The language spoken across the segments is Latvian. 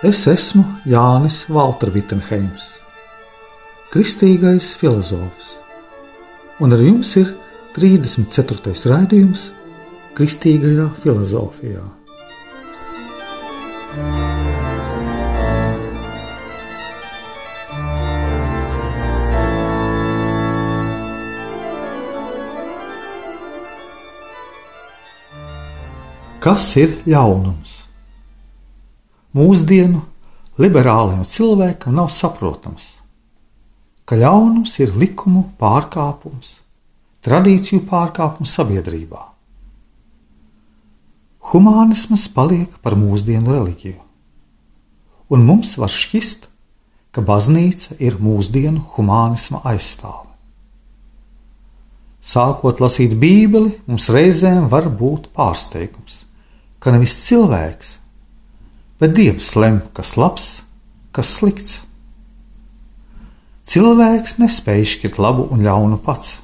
Es esmu Jānis Valtra Vitsenheims, kristīgais filozofs, un ar jums ir 34. raidījums Kristīgajā filozofijā. Kas ir ļaunums? Mūsdienu liberālajam cilvēkam nav saprotams, ka ļaunums ir likumu pārkāpums, tradīciju pārkāpums sabiedrībā. Humānisms paliek par mūsdienu reliģiju, un mums var šķist, ka baznīca ir mūsdienu humānisma aizstāve. Sākot lasīt Bībeli, mums reizēm var būt pārsteigums, ka nevis cilvēks, bet Dievs lem, kas labs, kas slikts. Cilvēks nespēja izšķirt labu un ļaunu pats.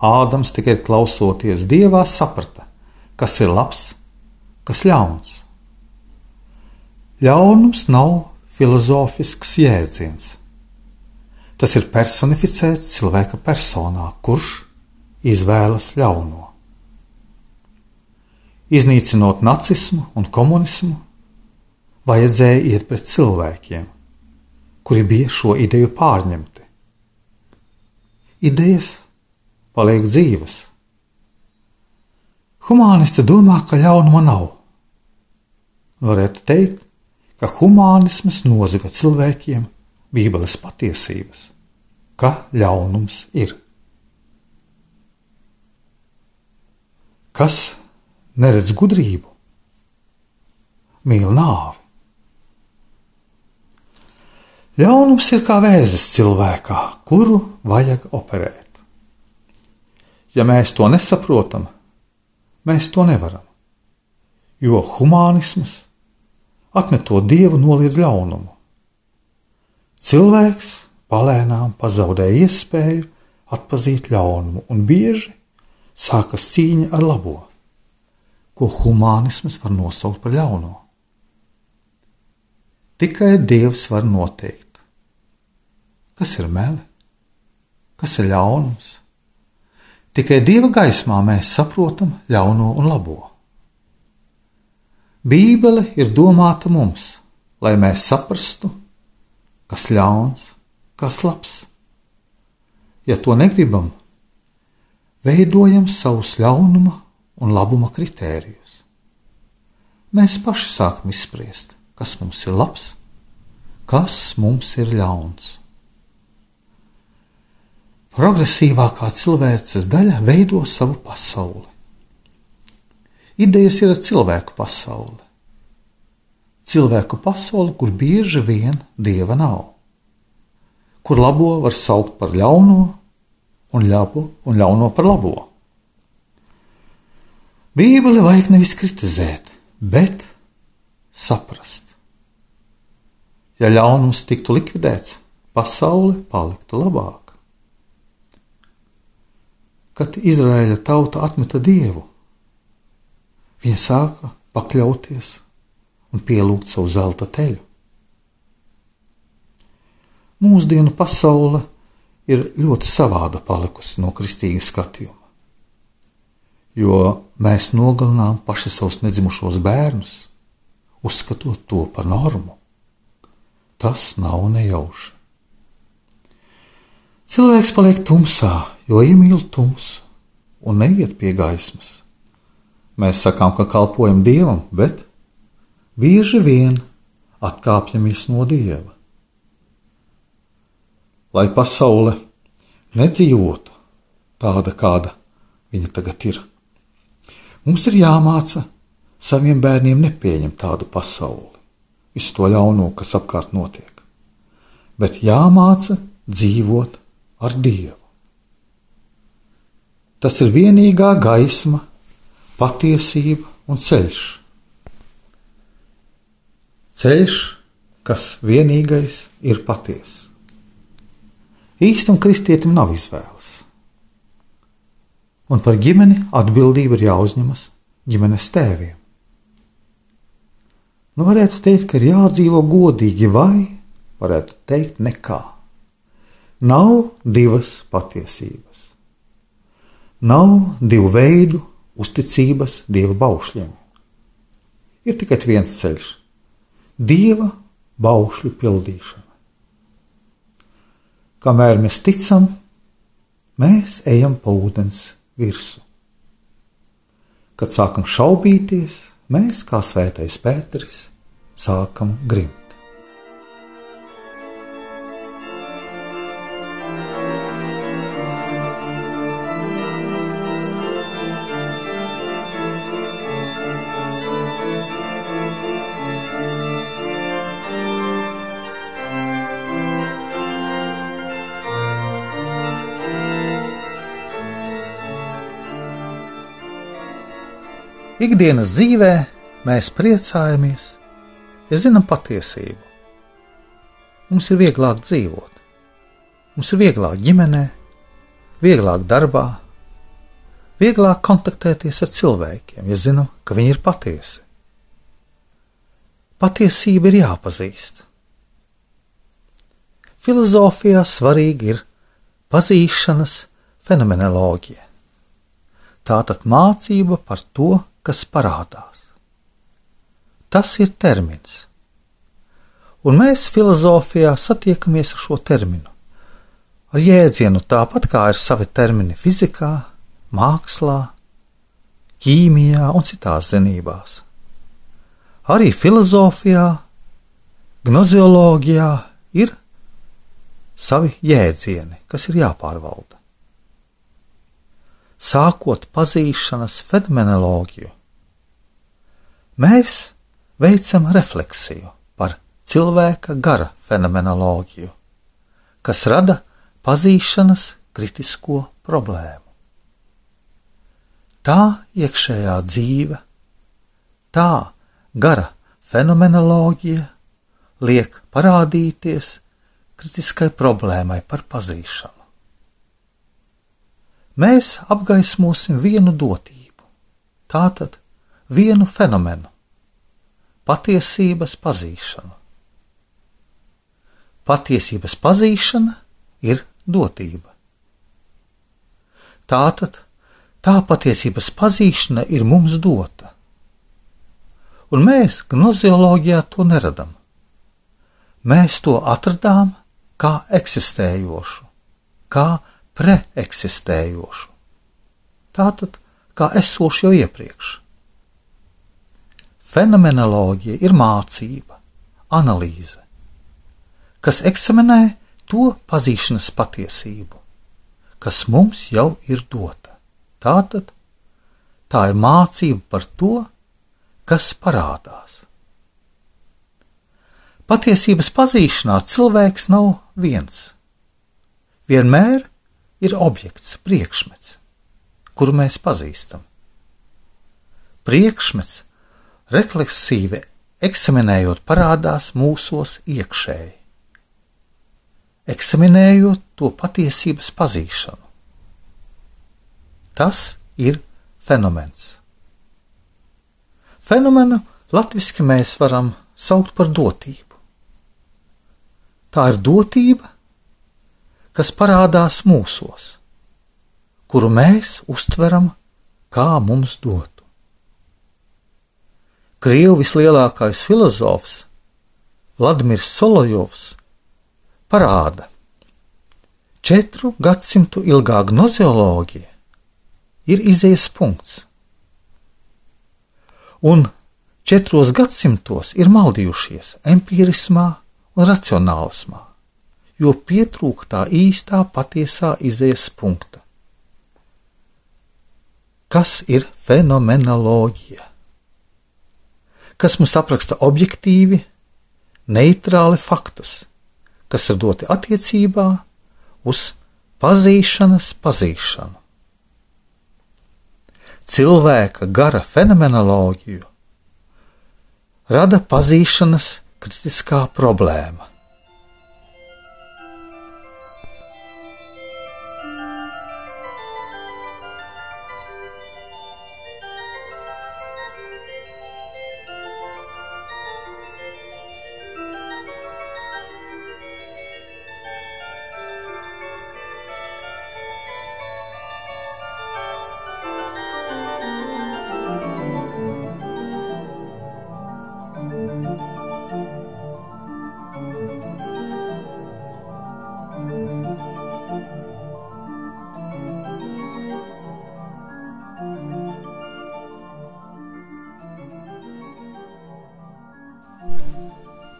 Ādams tikai klausoties Dievā saprata, kas ir labs, kas ļauns. Ļaunums nav filozofisks jēdziens. Tas ir personificēts cilvēka personā, kurš izvēlas ļauno. Iznīcinot nacismu un komunismu, vajadzēja iet pret cilvēkiem, kuri bija šo ideju pārņemti. Idejas paliek dzīves. Humānisti domā, ka ļaunuma nav. Varētu teikt, ka humānisms nozaga cilvēkiem Bībeles patiesības, ka ļaunums ir. Kas neredz gudrību, mīl nāvi. Ļaunums ir kā vēzis cilvēkā, kuru vajag operēt. Ja mēs to nesaprotam, mēs to nevaram. Jo humānisms, atmetot dievu, noliedz ļaunumu. Cilvēks palēnām pazaudē iespēju atpazīt ļaunumu, un bieži sākas cīņa ar labo, ko humānisms var nosaukt par ļauno. Tikai Dievs var noteikt, kas ir meli, kas ir ļaunums. Tikai dieva gaismā mēs saprotam ļauno un labo. Bībele ir domāta mums, lai mēs saprastu, kas ļauns, kas labs. Ja to negribam, veidojam savus ļaunuma un labuma kritērijus. Mēs paši sākam izspriest, kas mums ir labs, kas mums ir ļauns. Progresīvākā cilvēces daļa veido savu pasauli. Idejas ir cilvēku pasaule. Cilvēku pasaule, kur bieži vien dieva nav, kur labo var saukt par ļauno un, ļabu, un ļauno par labo. Bībeli vajag nevis kritizēt, bet saprast. Ja ļaunums tiktu likvidēts, pasaule paliktu labāka kad Izraēla tauta atmeta dievu. Viņa sāka pakļauties un pielūgt savu zelta teļu. Mūsdienu pasaule ir ļoti savāda palikusi no kristīga skatījuma, jo mēs nogalinām paši savus nedzimušos bērnus, uzskatot to par normu. Tas nav nejauši. Cilvēks paliek tumsā, jo iemīl tumsu un neiet pie gaismas. Mēs sakām, ka kalpojam dievam, bet bieži vien atkāpjamies no dieva. Lai pasaule nedzīvotu tāda, kāda viņa tagad ir, mums ir jāmāca saviem bērniem nepieņemt tādu pasauli. visu to ļauno, kas apkārt notiek, bet jāmāca dzīvot ar Dievu. Tas ir vienīgā gaisma, patiesība un ceļš. Ceļš, kas vienīgais ir patiesa. Īstam kristietim nav izvēles. Un par ģimeni atbildība ir jāuzņemas ģimenes tēviem. Nu, varētu teikt, ka ir jādzīvo godīgi, vai varētu teikt, nekā. Nav divas patiesības. Nav divu veidu uzticības dieva baušļiem. Ir tikai viens ceļš - dieva baušļu pildīšana. Kamēr mēs ticam, mēs ejam pa ūdens virsmu. Kad sākam šaubīties, mēs, kā svētais Pēteris, sākam grimt. Ikdienas dzīvē mēs priecājamies, ja zinām patiesību. Mums ir vieglāk dzīvot, mums ir vieglāk ģimenē, vieglāk darbā, vieglāk kontaktēties ar cilvēkiem, ja zinām, ka viņi ir patiesi. Patiesība ir jāpazīst. Filozofijā svarīgi ir pazīšanas fenomenoloģija. Tātad mācība par to, kas parādās. Tas ir termins. Un mēs filozofijā satiekamies ar šo terminu. Ar jēdzienu tāpat kā ir savi termini fizikā, mākslā, ķīmijā un citās zinībās. Arī filozofijā, gnozioloģijā ir savi jēdzieni, kas ir jāpārvalda sākot pazīšanas fenomenoloģiju, mēs veicam refleksiju par cilvēka gara fenomenoloģiju, kas rada pazīšanas kritisko problēmu. Tā iekšējā dzīve, tā gara fenomenoloģija liek parādīties kritiskai problēmai par pazīšanu mēs apgaismosim vienu dotību, tātad vienu fenomenu - patiesības pazīšanu. Patiesības pazīšana ir dotība. Tātad tā patiesības pazīšana ir mums dota. Un mēs gnozioloģijā to neradām. Mēs to atradām kā eksistējošu, kā preeksistējošu. Tātad, kā esošu jau iepriekš. Fenomenoloģija ir mācība, analīze, kas eksaminē to pazīšanas patiesību, kas mums jau ir dota. Tātad tā ir mācība par to, kas parādās. Patiesības pazīšanā cilvēks nav viens. Vienmēr ir objekts, priekšmets, kuru mēs pazīstam. Priekšmets refleksīvi eksaminējot, parādās mūsos iekšēji, eksaminējot to patiesības pazīšanu. Tas ir fenomens. Fenomenu latviešu mēs varam saukt par dotību. Tā ir dotība, kas parādās mūsos, kuru mēs uztveram kā mums dotu. Krievu vislielākais filozofs Vladimirs Solojovs parāda, četru gadsimtu ilgā gnozioloģija ir izējas punkts, un četros gadsimtos ir maldījušies empirismā un racionālismā jo pietrūka tā īstā patiesā izējas punkta. Kas ir fenomenoloģija? Kas mums apraksta objektīvi neitrāli faktus, kas ir doti attiecībā uz pazīšanas pazīšanu. Cilvēka gara fenomenoloģiju rada pazīšanas kritiskā problēma.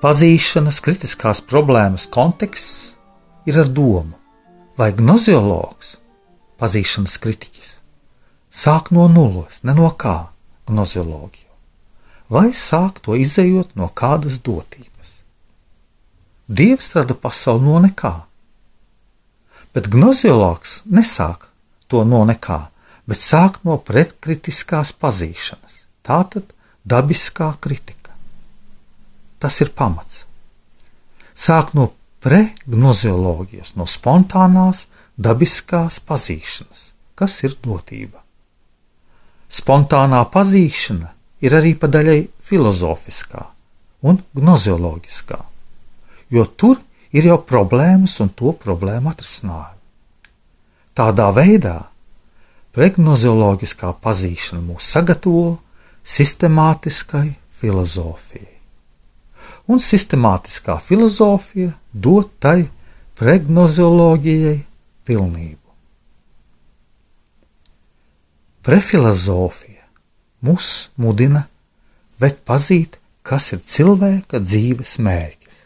Pazīšanas kritiskās problēmas konteksts ir ar domu, vai gnoziologs, pazīšanas kritiķis, sāk no nulles, ne no kā gnoziologiju, vai sāk to izējot no kādas dotības. Dievs rada pasauli no nekā, bet gnoziologs nesāk to no nekā, bet sāk no pretkritiskās pazīšanas, tātad dabiskā kritika. Tas ir pamats. Sāk no pregnozioloģijas, no spontānās, dabiskās pazīšanas, kas ir dotība. Spontānā pazīšana ir arī pa daļai filozofiskā un gnozioloģiskā, jo tur ir jau problēmas un to problēmu atrisinājumi. Tādā veidā pregnozioloģiskā pazīšana mūs sagatavo sistemātiskai filozofijai un sistemātiskā filozofija dod tai pregnozioloģijai pilnību. Prefilozofija mūs mudina bet pazīt, kas ir cilvēka dzīves mērķis,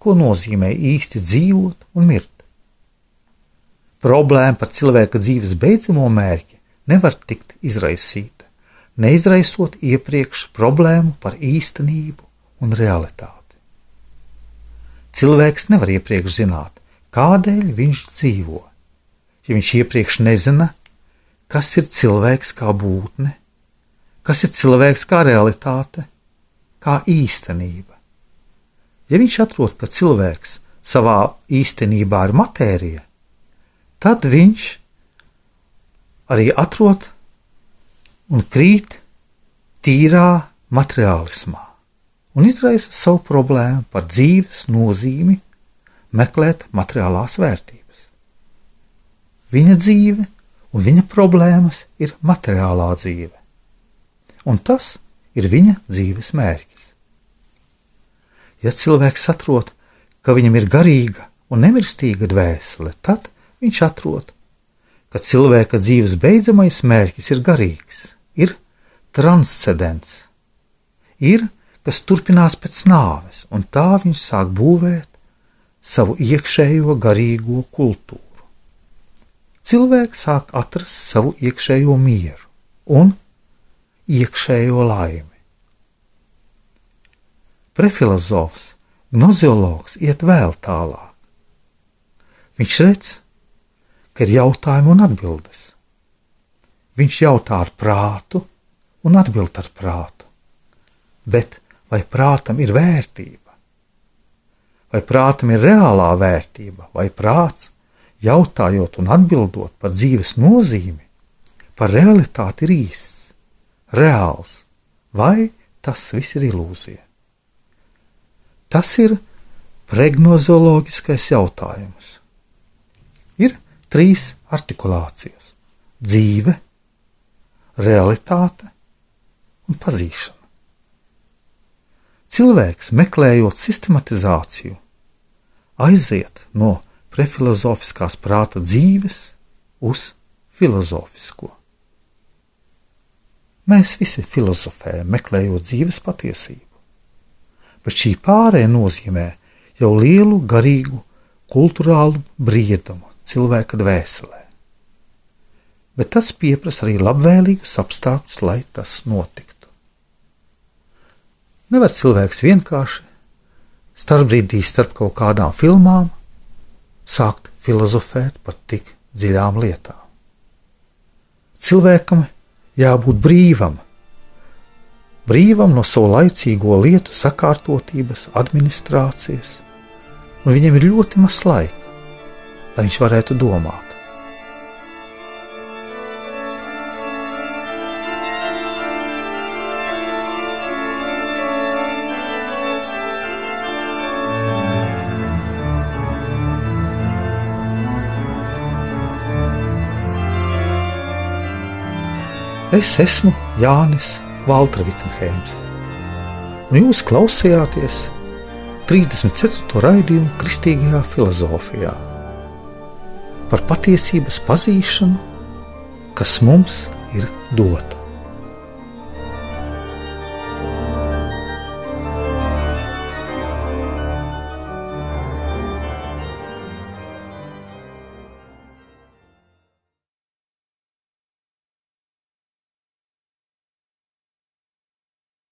ko nozīmē īsti dzīvot un mirt. Problēma par cilvēka dzīves beidzamo mērķi nevar tikt izraisīta, neizraisot iepriekš problēmu par īstenību un realitāti. Cilvēks nevar iepriekš zināt, kādēļ viņš dzīvo, ja viņš iepriekš nezina, kas ir cilvēks kā būtne, kas ir cilvēks kā realitāte, kā īstenība. Ja viņš atrod, ka cilvēks savā īstenībā ir matērija, tad viņš arī atrod un krīt tīrā materiālismā un izraisa savu problēmu par dzīves nozīmi meklēt materiālās vērtības. Viņa dzīve un viņa problēmas ir materiālā dzīve, un tas ir viņa dzīves mērķis. Ja cilvēks saprot, ka viņam ir garīga un nemirstīga dvēsele, tad viņš atrod, ka cilvēka dzīves beidzamais mērķis ir garīgs, ir transcendents, ir kas turpinās pēc nāves, un tā viņš sāk būvēt savu iekšējo garīgo kultūru. Cilvēks sāk atrast savu iekšējo mieru un iekšējo laimi. Prefilozofs, gnoziologs iet vēl tālāk. Viņš redz, ka ir jautājumi un atbildes. Viņš jautā ar prātu un atbild ar prātu, bet vai prātam ir vērtība, vai prātam ir reālā vērtība, vai prāts, jautājot un atbildot par dzīves nozīmi, par realitāti ir īsts, reāls, vai tas viss ir ilūzija. Tas ir pregnozoloģiskais jautājums. Ir trīs artikulācijas - dzīve, realitāte un pazīšana. Cilvēks, meklējot sistematizāciju, aiziet no prefilozofiskās prāta dzīves uz filozofisko. Mēs visi filozofējam, meklējot dzīves patiesību, bet šī pārējai nozīmē jau lielu garīgu, kultūrālu briedumu cilvēka dvēselē. Bet tas prasa arī labvēlīgus apstākļus, lai tas notiktu. Nevar cilvēks vienkārši starpbrīdī starp kaut kādām filmām, sākt filozofēt par tik dziļām lietām. Cilvēkam jābūt brīvam, brīvam no savu laicīgo lietu sakārtotības, administrācijas, un viņam ir ļoti maz laika, lai viņš varētu domāt. Es esmu Jānis Valtra Vitsenheims, un jūs klausījāties 34. raidījumu Kristīgajā filozofijā par patiesības pazīšanu, kas mums ir dota.